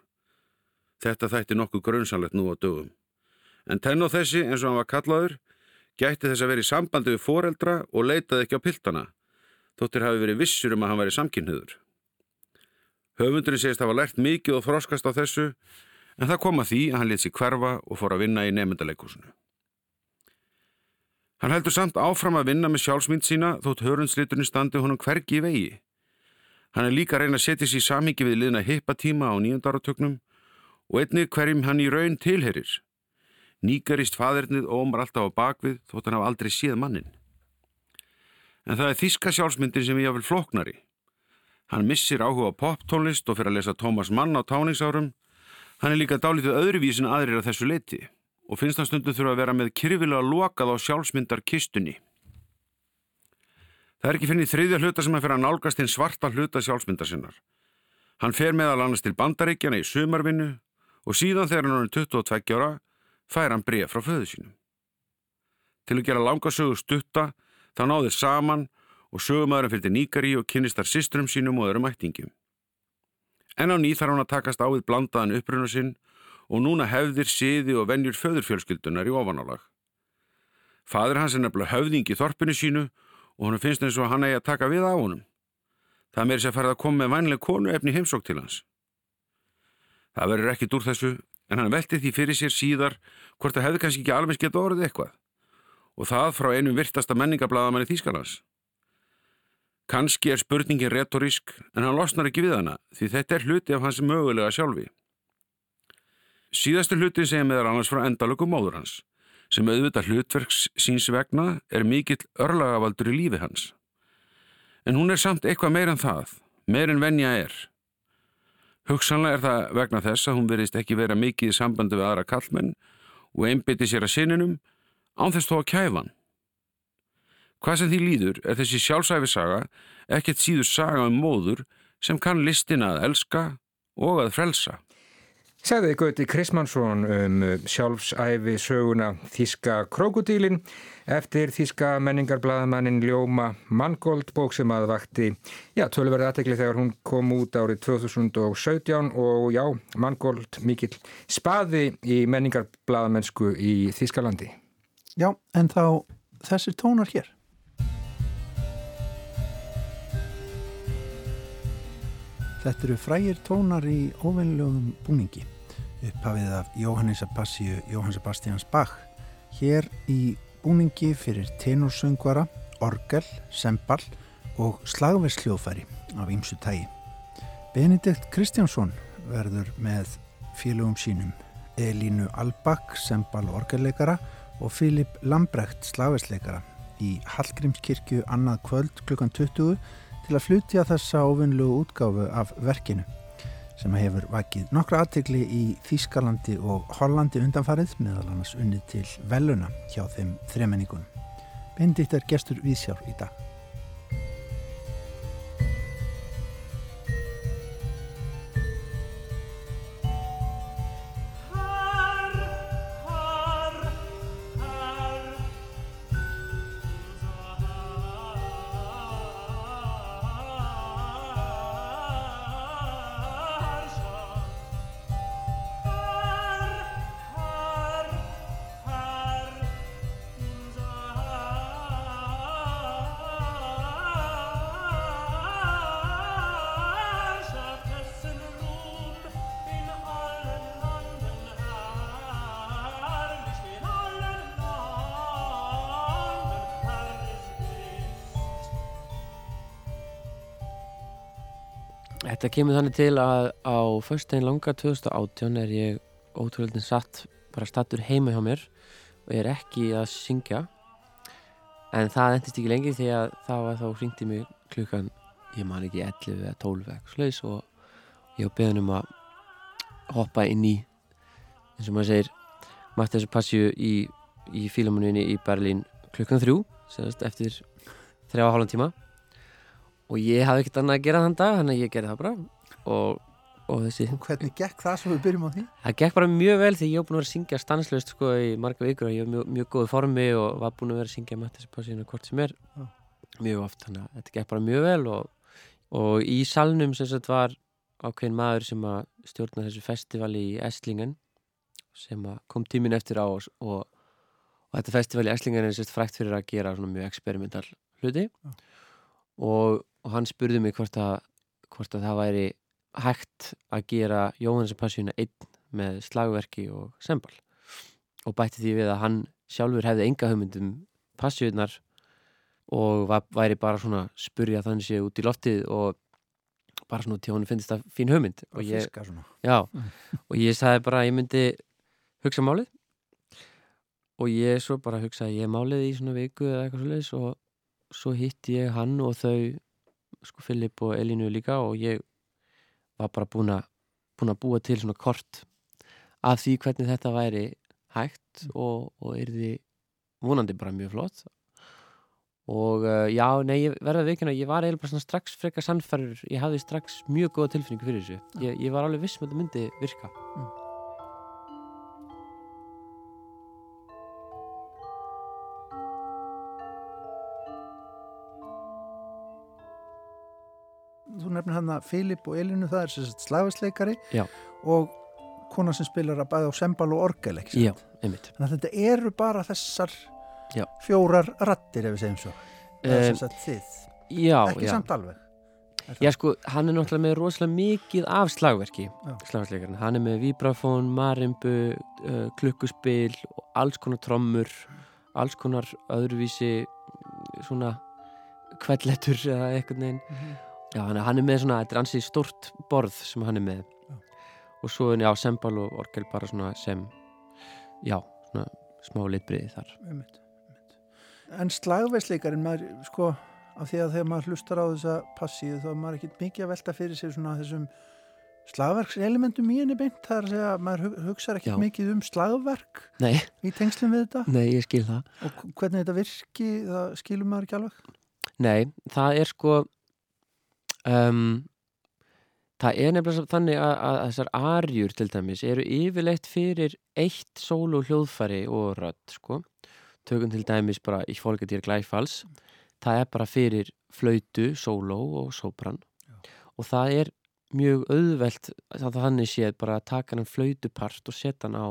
F: Þetta þætti nokkuð grönsanlegt nú á dögum. En tenn á þessi, eins og hann var kallaður, gætti þess að vera í sambandi við foreldra og leitaði ekki á piltana, þóttir hafi verið vissur um að hann væri samkynniður. Höfundurinn segist að hafa lært mikið og þroskast á þessu, en það kom að því að hann lit sér hverfa og fór að vinna í nefndaleikursinu. Hann heldur samt áfram að vinna með sjálfsmynd sína þótt hörundsliturinn standi honum hvergi í vegi. Hann er líka að reyna að setja sér í samhengi við liðna hippatíma á nýjöndarartöknum og einnig hverjum hann í raun tilherir. Nýgarist fadernið ómar alltaf á bakvið þótt hann hafa aldrei síð mannin. En það er þíska sjálfsmyndin sem ég hafði floknari. Hann missir áhuga á poptónlist og fyrir að lesa Tómas Mann á táningsárum. Hann er líka dálítið öðruvísin aðrir að þessu leiti og finnst það stundum þurfa að vera með kyrfilega lokað á sjálfsmyndar kistunni. Það er ekki finnið þriðja hluta sem að fyrir að nálgast hinn svarta hluta sjálfsmyndar sinnar. Hann fer meðal annars til bandaríkjana í sumarvinnu og síðan þegar hann er 22 ára fær hann bref frá föðu sínum. Til að gera langa sögu stutta þá náður saman og sögumæðurinn fyrir nýgari og kynnistar sistrum sínum og öðrum ættingum. En á ný þarf hann að takast á við blandaðan uppruna sinn og núna hefðir siði og vennjur föðurfjölskyldunar í ofanálag. Fadur hans er nefnilega höfðing í þorpinu sínu og hann finnst eins og hann eigi að taka við á honum. Það meiri sér að fara að koma með vænlega konu efni heimsók til hans. Það verður ekkit úr þessu en hann velti því fyrir sér síðar hvort það hefði kannski ekki alveg skemmt orðið eitthvað og það frá einum virtasta menningablaðamanni Þýskalans. Kannski er spurningin retorísk en hann losnar ekki við hana því þetta er hluti af hans mögulega sjálfi. Síðastu hlutin segja meðar annars frá endalögum móður hans, sem auðvitað hlutverks síns vegna er mikill örlagavaldur í lífi hans. En hún er samt eitthvað meir en það, meir en venja er. Hugsanlega er það vegna þess að hún verist ekki vera mikið í sambandi við aðra kallmenn og einbytti sér að sininum án þess þó að kæfan. Hvað sem því líður er þessi sjálfsæfisaga ekkert síður saga um móður sem kann listina að elska og að frelsa.
A: Segði Gauti Krismansson um sjálfsæfi söguna Þíska krokodílin eftir Þíska menningarblaðamannin Ljóma Mangold bók sem að vakti já, tölverði aðtekli þegar hún kom út árið 2017 og já, Mangold mikill spaði í menningarblaðamennsku í Þískalandi.
B: Já, en þá þessir tónar hér. Þetta eru frægir tónar í óveinlegum búningi upphafið af Jóhannes Abassíu Jóhann Sebastians Bach hér í búningi fyrir tenorsöngvara, orgel, sembal og slagversljóðfæri af ýmsu tægi. Benedikt Kristjánsson verður með félögum sínum Elínu Albak, sembal og orgelleikara og Filip Lambrecht, slagversleikara í Hallgrímskirkju annað kvöld klukkan 20 til að flutja þessa ofinnlegu útgáfu af verkinu sem hefur vakið nokkra aðtegli í Þýskalandi og Hollandi undanfarið meðal annars unnið til veluna hjá þeim þremenningunum. Bendikt er gestur viðsjár í dag.
G: Þetta kemur þannig til að á förstegin langa 2018 er ég ótrúlega satt bara stattur heima hjá mér og ég er ekki að syngja. En það endist ekki lengi því að það var þá hringti mig klukkan ég man ekki 11 eða 12 eða slags og ég var beðin um að hoppa inn í eins og maður segir mætti þessu passju í, í fílamuninni í Berlín klukkan þrjú eftir þrjá og hálfum tíma og ég hafði ekkert annað að gera þann dag þannig að ég gerði það bara og, og þessi
B: og hvernig gekk það svo við byrjum á því?
G: það gekk bara mjög vel því ég var búin að vera að syngja stanslust sko í marga vikur og ég var mjög, mjög góð formi og var búin að vera að syngja með þessi passínu hvort sem er
B: Já.
G: mjög oft þannig að þetta gekk bara mjög vel og, og í salnum sem sagt var ákveðin maður sem að stjórna þessu festivali í Esslingen sem kom tímin eftir á og, og, og þetta festivali í Esslingen er sérst frækt fyrir að gera svona mjög experimental hluti og, og hann spurði mig hvort að, hvort að það væri hægt að gera Jóhannes Passíuna einn með slagverki og sembal og bætti því við að hann sjálfur hefði enga hugmyndum Passíunar og væri bara svona spurja þannig séu út í loftið og bara svona til hann finnst það fín hugmynd. Og ég, já, og ég sagði bara að ég myndi hugsa málið. Og ég svo bara hugsaði ég málið í svona viku eða eitthvað svo leiðis og svo hitti ég hann og þau sko Filip og Elínu líka og ég var bara búin að búin að búa til svona kort af því hvernig þetta væri hægt og, og yrði vonandi bara mjög flott. Og uh, já, nei, ég verði að veikina ég var eiginlega bara svona strax frekar sannfærður. Ég hafði strax mjög góða tilfinningu fyrir þessu. Ég, ég var alveg viss með um þetta myndi virka.
B: Þú nefnir hann að Filip og Elinu það er slagversleikari
G: Já.
B: og kona sem spilar að bæða á sembal og orgel
G: Já, einmitt
B: Þannig að þetta eru bara þessar
G: Já.
B: fjórar rattir ef við segjum svo
G: Um, Já,
B: ekki
G: já
B: samt alveg?
G: Já sko, hann er náttúrulega með rosalega mikið af slagverki,
B: Já.
G: slagversleikarinn. Hann er með vibrafón, marimbu, uh, klukkuspil, og alls konar trommur, alls konar öðruvísi mm, svona kvellettur eða eitthvað neginn.
B: Mhm.
G: Já, hann er, hann með svona, þetta er ansið stórt borð sem hann er með.
B: Já.
G: Og svo er, já, sembal og orgel bara svona sem, já, svona smá litbriði þar.
B: Einmitt, einmitt. En slagversleikarinn maður sko af því að þegar maður hlustar á þessa passíu þá er maður ekkert mikið að velta fyrir sig svona þessum slagverkselementum í henni beint segja að maður hug- hugsar ekkert
G: Já.
B: mikið um slagverk
G: Nei,
B: í tengslum við þetta
G: nei, ég skil það.
B: og hvernig þetta virki það skilum maður ekki alveg
G: Nei, það er sko um, það er nefnilega þannig að, að þessar arjur til dæmis eru yfirleitt fyrir eitt sólu hljóðfæri og rödd sko. Tökum til dæmis bara í fólketýr glæfals það er bara fyrir flautu, sóló og sóbrann og það er mjög auðvelt að þannig séð bara að taka hann flautupart og setja hann á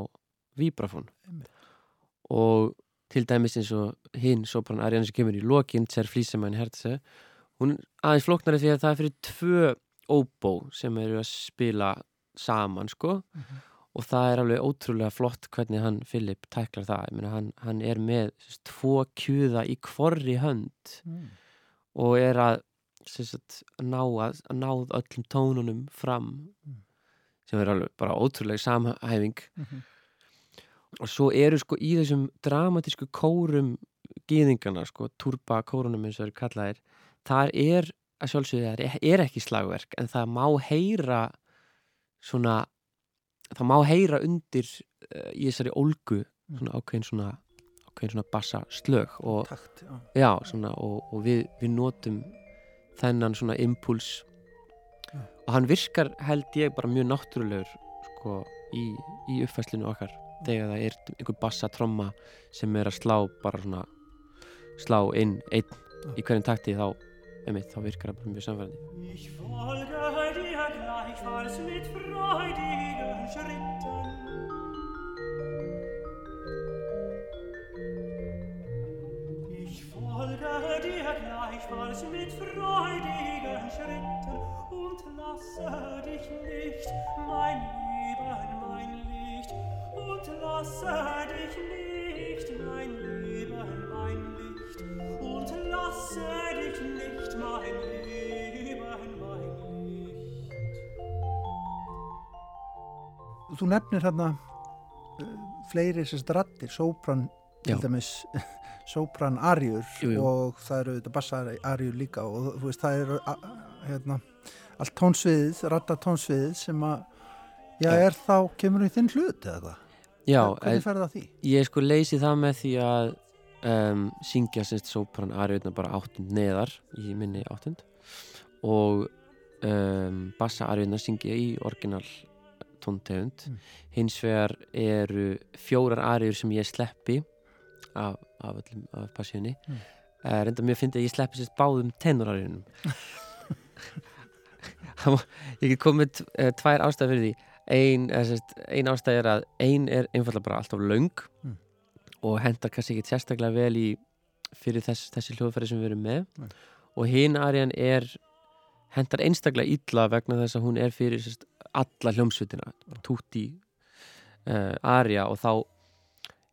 G: vibrafón og til dæmis eins og hinn sopran Arjan sem kemur í lokin Tser Flísemann Hertze hún aðeins flóknari því að það er fyrir tvö óbó sem eru að spila saman sko. Og það er alveg ótrúlega flott hvernig hann Filip tæklar það. Ég meina, hann, hann er með sérst, tvo kjúða í kvorri hönd
B: mm.
G: og er að, sérst, að ná að, að náð öllum tónunum fram
B: Mm.
G: sem er alveg bara ótrúlega samhæfing. Og svo eru sko í þessum dramatísku kórum gýðingana sko, turba kórunum eins og eru kallaðir þar er að sjálfsögðu það er, ekki slagverk en það má heyra svona það má heyra undir uh, í þessari ólgu svona ákveðin svona ákveðin svona bassa slög og,
B: Takt, já.
G: já, svona, og, og við, við notum þennan svona impuls.
B: Já.
G: og hann virkar held ég bara mjög náttúrulegur sko, í, í uppfæslinu okkar. Þegar það er einhver bassa tromma sem er að slá bara svona slá inn einn í hverjum takti þá, einmitt, þá virkar það bara mjög samfærandi
H: Ich folge dir gleichfalls mit freudigen Schritten. Ich folge dir gleichfalls mit freudigen Schritten und lasse dich nicht, mein Leben, mein Licht, und lasse dich nicht, mein Leben, mein Licht,
B: Þú nefnir hérna uh, fleiri sérst rattir, sópran til dæmis sópran arjur og það eru þetta bassa arjur líka og þú veist það eru hérna, allt tónsviðið, rattatónsviðið sem að já,
G: Já.
B: er þá, kemur í þinn hlut eða hvað?
G: Já,
B: Hvernig ferði það því?
G: ég sko leysi það með því að um, syngja semst sópran ariðna bara áttund neðar í minni áttund og um, bassa ariðna syngja í orginal tóntegund
B: Mm.
G: hins vegar eru fjórar ariður sem ég sleppi af, af af passíunni
B: Mm.
G: mm. reynda mér fyndi að ég sleppi sérst báðum tenurariðunum ég get komið uh, tvær ástæð fyrir því ein, eh, sérst, ein ástæð er að ein er einfallega bara alltaf löng
B: Mm.
G: Og hendar kannski ekki sérstaklega vel í fyrir þess, þessi hljóðfæri sem við erum með
B: Nei.
G: og hinn ariðan er hendar einstaklega illa vegna þess að hún er fyrir sérst, alla hljómsveitina túti uh, arja og þá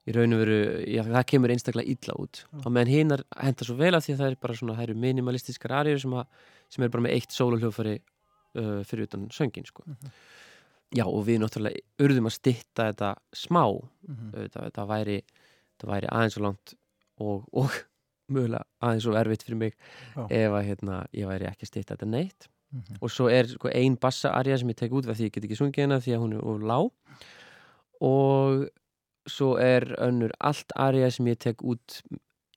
G: í raun og veru, já, það kemur einstaklega illa út og meðan hinnar hendar svo vel af því að það er bara svona, það eru minimalistiskar arjur sem, að, sem er bara með eitt sóluhljóðfæri uh, fyrir utan söngin sko. já og við náttúrulega urðum að stitta þetta smá
B: Mhm.
G: auðvitað, þetta væri, þetta væri aðeins og langt og, og mögulega aðeins og erfitt fyrir mig
B: Já.
G: ef að hérna, ég væri ekki að stýta þetta neitt
B: Mhm.
G: og svo er sko, ein bassa-arja sem ég tek út því ég get ekki sungið hana því að hún er úr lág og svo er önnur allt arja sem ég tek út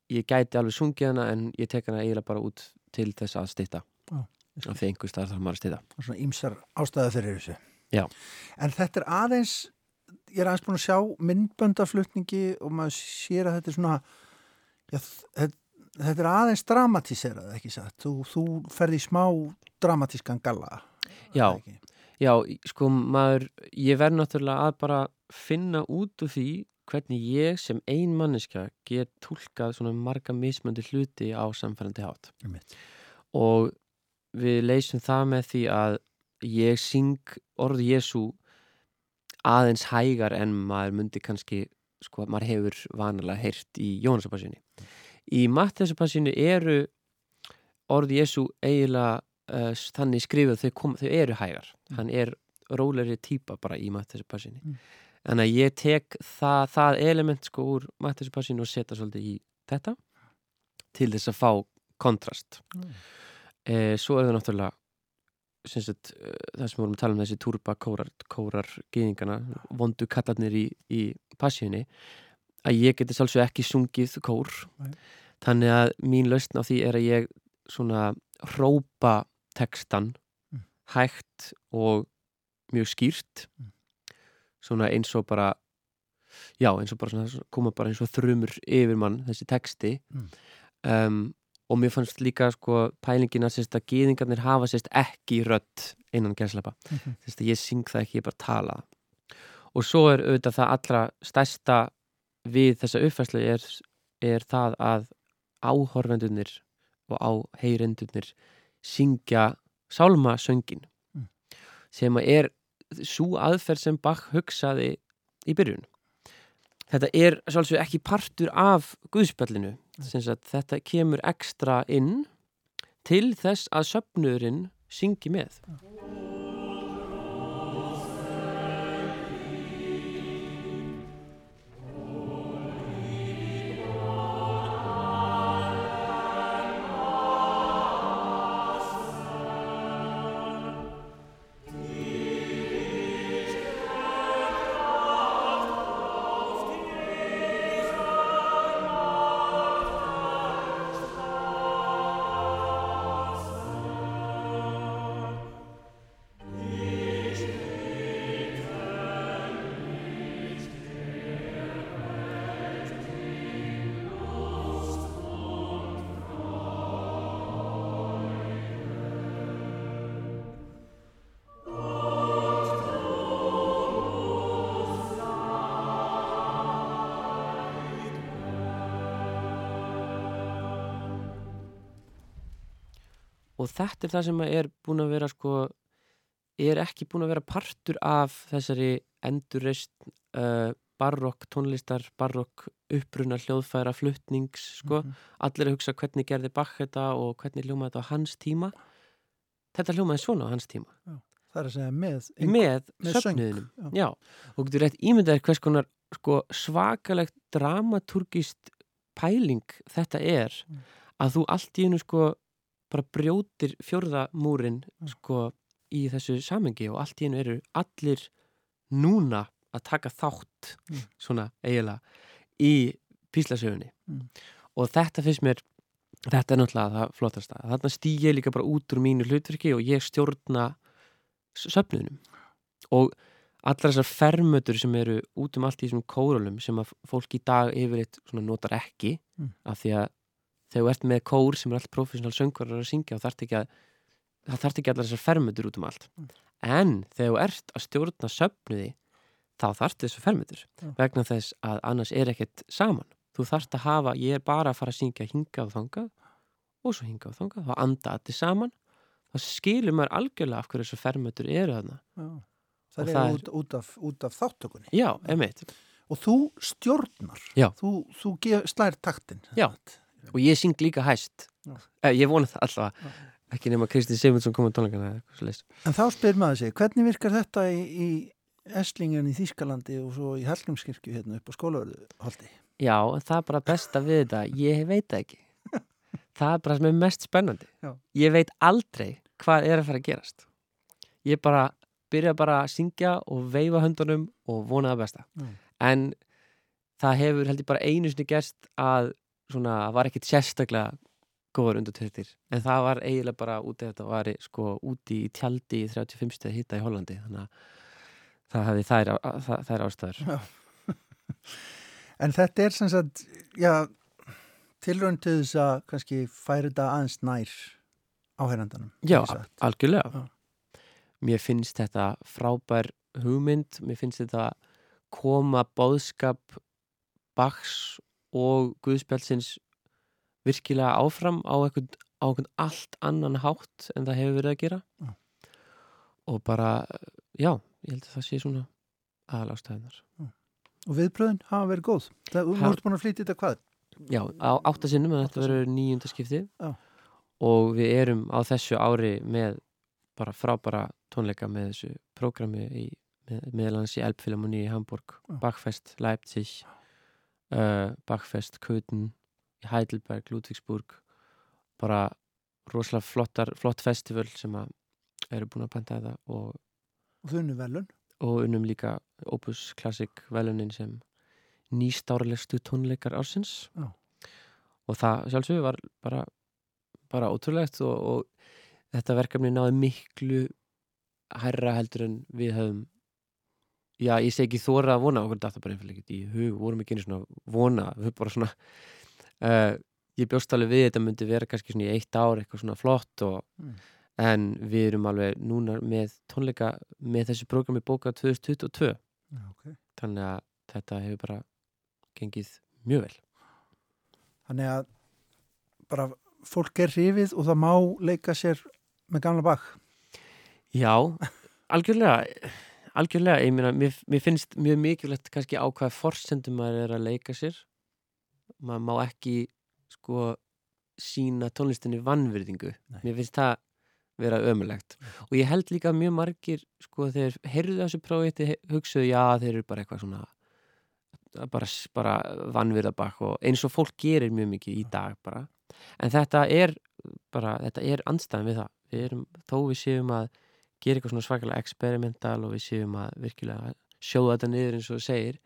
G: ég gæti alveg sungið hana en ég tek hana eiginlega bara út til þess að stýta
B: Já,
G: af því einhver starf þarf maður að stýta
B: Það svona ímsar ástæða fyrir þessu.
G: Já.
B: En þetta er aðeins, ég er aðeins búin að sjá myndböndaflutningi og maður sér að þetta er svona, já, þetta, er aðeins dramatíserað, ekki satt? Þú, þú ferði í smá dramatískan galla.
G: Já? Já, sko maður, ég verð náttúrulega að bara finna út úr því hvernig ég sem ein manneska get tólkað svona marga mismöndi hluti á samfærandi.
B: Einmitt.
G: Og við leysum það með því að ég syng orð Jésu aðeins hægar en maður myndi kannski, sko, maður hefur vanalega heyrt í Jónasapassinu. Í Mattesapassinu eru orð Jésu eiginlega uh, þannig skrifuð þau, kom, þau eru hægar hann er róleri típa bara í Mattesapassinu
B: Mm.
G: en að ég tek það, það element sko úr Mattesapassinu og setja svolítið í þetta til þess að fá kontrast
B: Mm.
G: eh, svo er það náttúrulega sagt, uh, það sem við vorum að tala um þessi turba kórar, kórar gýðingana, vondu kallarnir í, í passíunni að ég geti sálsög ekki sungið kór
B: Nei.
G: þannig að mín lausn á því er að ég svona hrópa textan
B: Mm.
G: hægt og mjög skýrt
B: Mm.
G: svona eins og bara já, eins og bara svona, koma bara eins og þrumur yfir mann, þessi texti
B: Mm.
G: um, og mér fannst líka sko pælingin að sérst að gýðingarnir hafa sérst ekki rödd innan gæslapa
B: Mhm.
G: sérst að ég syng það ekki, ég bara tala og svo er auðvitað það allra stærsta við þessa uppfæslu er, er það að áhorfendunir og áheyrendunir syngja sálmasöngin
B: Mm.
G: sem að er svo aðferð sem Bach hugsaði í byrjun þetta er svolítið ekki partur af Guðspjallinu sagt, þetta kemur ekstra inn til þess að söfnurinn syngi með og þetta er það sem er búin að vera sko er ekki búin að vera partur af þessari endurreist uh, barokk tónlistar, barokk uppruna hljóðfæra, fluttnings sko,
B: Mhm.
G: allir að hugsa hvernig gerði Bach þetta og hvernig hljómaði þetta á hans tíma þetta hljómaði svona á hans tíma
B: Það er að segja með,
G: með,
B: með söng,
G: söfnuðinum
B: já.
G: já. og getur rétt ímyndaðir hvers konar sko, svakalegt dramaturgist pæling þetta er
B: Mm.
G: að þú allt í einu sko bara brjótir fjórða múrin
B: Mm.
G: sko í þessu samengi og allt í einu eru allir núna að taka þátt
B: Mm.
G: svona eiginlega í píslasögunni
B: Mm.
G: og þetta finnst mér þetta er náttúrulega það flottasta þarna stýg ég líka bara út úr mínu hlutverki og ég stjórna söfnunum og allar þessar fermötur sem eru út um allt í þessum kóralum sem að fólk í dag yfirleitt notar ekki
B: Mm.
G: af því að þegar þú ert með kór sem er allt professional söngvarar að syngja og þarft ekki að það þarft ekki allar þessar fermötur út um allt.
B: Mm.
G: en þegar þú ert að stjórna söfnuði þá þarft þessar fermötur
B: Já.
G: vegna þess að annars er ekkert saman. Þú þarft að hafa, ég er bara að fara að syngja hinga og þangað og svo hinga og þangað, þá anda allir saman. Þá skilur maður algjörlega af hverju þessar fermötur eru þarna.
B: Já. Það
G: það
B: er
G: er-
B: út, út, af, út af þáttökunni.
G: Já, emitt
B: og þú stjórnar.
G: Já.
B: þú, þú slær taktin
G: Já. Og ég syng líka hæst. Eh, ég vona það allavega. Ekki nema Kristi Simundsson koma tónleikana.
B: En þá spyr maður sig, hvernig virkar þetta í, í Esslingen í Þýskalandi og svo í Hallgrímskirkju hérna upp á skólaverðu
G: já, það er bara besta við þetta. Ég veit ekki. Það er bara sem er mest spennandi.
B: Já.
G: ég veit aldrei hvað er að fara að gerast. Ég bara byrja bara að syngja og veifa höndunum og vona það besta.
B: Já.
G: en það hefur held ég bara einu sinni gerst að svona var ekkit sérstaklega góður undartöktir en það var eiginlega bara út af þetta var sko úti í tjaldi í 35 stið hitta í Hollandi. Þannig að það hefði þær, það, þær ástæður.
B: En þetta er sem sagt, já, tilraun til þess að kannski færi þetta aðeins nær áherendanum.
G: Já, algjörlega.
B: Já.
G: Mér finnst þetta frábær hugmynd. Mér finnst þetta koma bóðskap Bachs og Guðspjálsins virkilega áfram á einhvern, á einhvern allt annan hátt en það hefur verið að gera
B: Já.
G: og bara, já, ég held að það sé svona aðalástæðunar
B: Og viðbröðin hafa verið góð. Það,
G: Ha-
B: ert búin að flytja þetta hvað?
G: Já, á áttasinnum en þetta verður nýjunda skipti
B: Já.
G: og við erum á þessu ári með bara frábara tónleika með þessu prógrami meðlans í Elbphilharmonie í Hamburg. Bachfest Leipzig uh, Bachfest Köthen í Heidelberg, Ludwigsburg bara rosalega flottar, flott festival sem að eru búin að panta þetta og,
B: Og þunnu velun.
G: og unnum líka Opus Classic velunin sem nýstárlestu tónleikar ársins
B: Já.
G: og það sjálfsögur var bara, bara ótrúlegt og, og þetta verkefni náði miklu hærra heldur en við höfum já, ég segi ekki þóra að vona okkur þetta bara einfallega ekki í hug, vorum ekki einu svona vona, við bara svona uh, ég bjóst alveg við þetta myndi vera kannski svona í eitt ár eitthvað svona flott og,
B: Mm.
G: en við erum alveg núna með tónleika með þessu prógrami bóka 2022
B: Já, ok.
G: þannig að þetta hefur bara gengið mjög vel
B: Þannig að bara fólk er hrifið og það má leika sér með gamla bak.
G: Já, algjörlega algjörlega, ég meina, mér, mér finnst mjög mikilvægt kannski á hvaða forsendum maður er að leika sér. Maður má ekki sko sína tónlistinni vannvirðingu
B: Nei.
G: mér finnst það vera ömulegt og ég held líka mjög margir sko þegar heyrðu þessu prófið hugsuðu já þeir eru bara eitthvað svona bara, bara vannvirðabak og eins og fólk gerir mjög mikið í dag bara. En þetta er bara, þetta er andstæðan við það. Við erum, þó við séum að gera eitthvað svona svakalega experimental og við séum að virkilega sjóða þetta niður eins og þú segir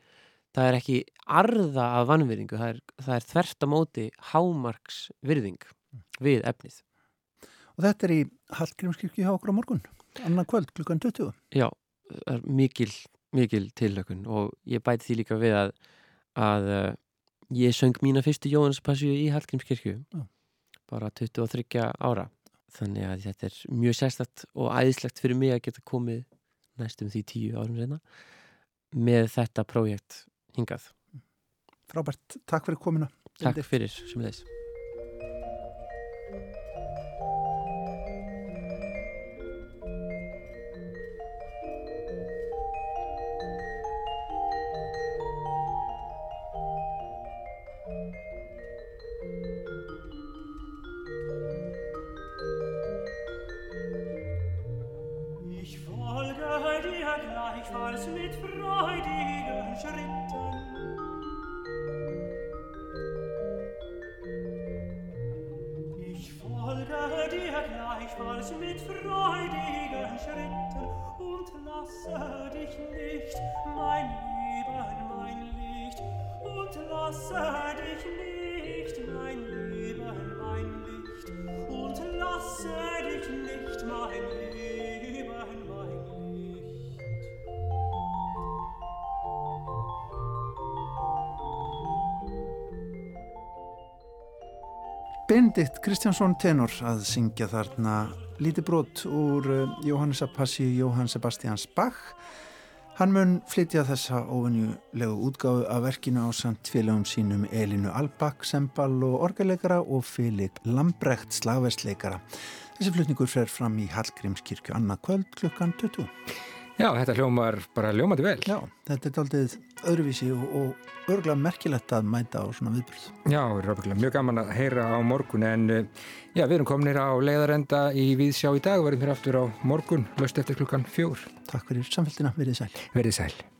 G: það er ekki arða af vannvirðingu það er, það er þvert á móti hámarks virðing við efnið
B: Og þetta er í Hallgrímskirkju hjá okkur á morgun. Anna kvöld klukkan 20.
G: Já, það er mikil, mikil tillökun og ég bæti því líka við að, að uh, ég söng mína fyrstu Jóhannspassju í Hallgrímskirkju
B: Já.
G: bara 23 ára þannig að þetta er mjög sérstakt og æðislegt fyrir mig að geta komið næstum því tíu árum sena með þetta prójekt hingað.
B: Frábært. Takk fyrir komina.
G: Takk fyrir sem leis.
B: Benedikt Kristjánsson tenor að syngja þarna lítið brot úr uh, Jóhannes Apassi Jóhann Sebastians Bach Hann mun flytja þessa óvinnjulegu útgáðu af verkinu á samt félagum sínum Elinu Albak, Sembal og orgeleikara og Filip Lambrecht slagversleikara. Þessi flutningur fer fram í Hallgrímskirkju annað kvöld klukkan 20.
A: Já, þetta hljómar bara ljómandi vel.
B: Já, þetta er aldrei öðruvísi og, og örgulega merkilegt að mæta á svona viðbröð.
A: Já, mjög gaman að heyra á morgun en já, við erum kominir á leiðarenda í Víðsjá í dag og verðum hér aftur á morgun löst eftir klukkan fjór.
B: Takk fyrir samfélgina, verið sæl.
A: Verið sæl.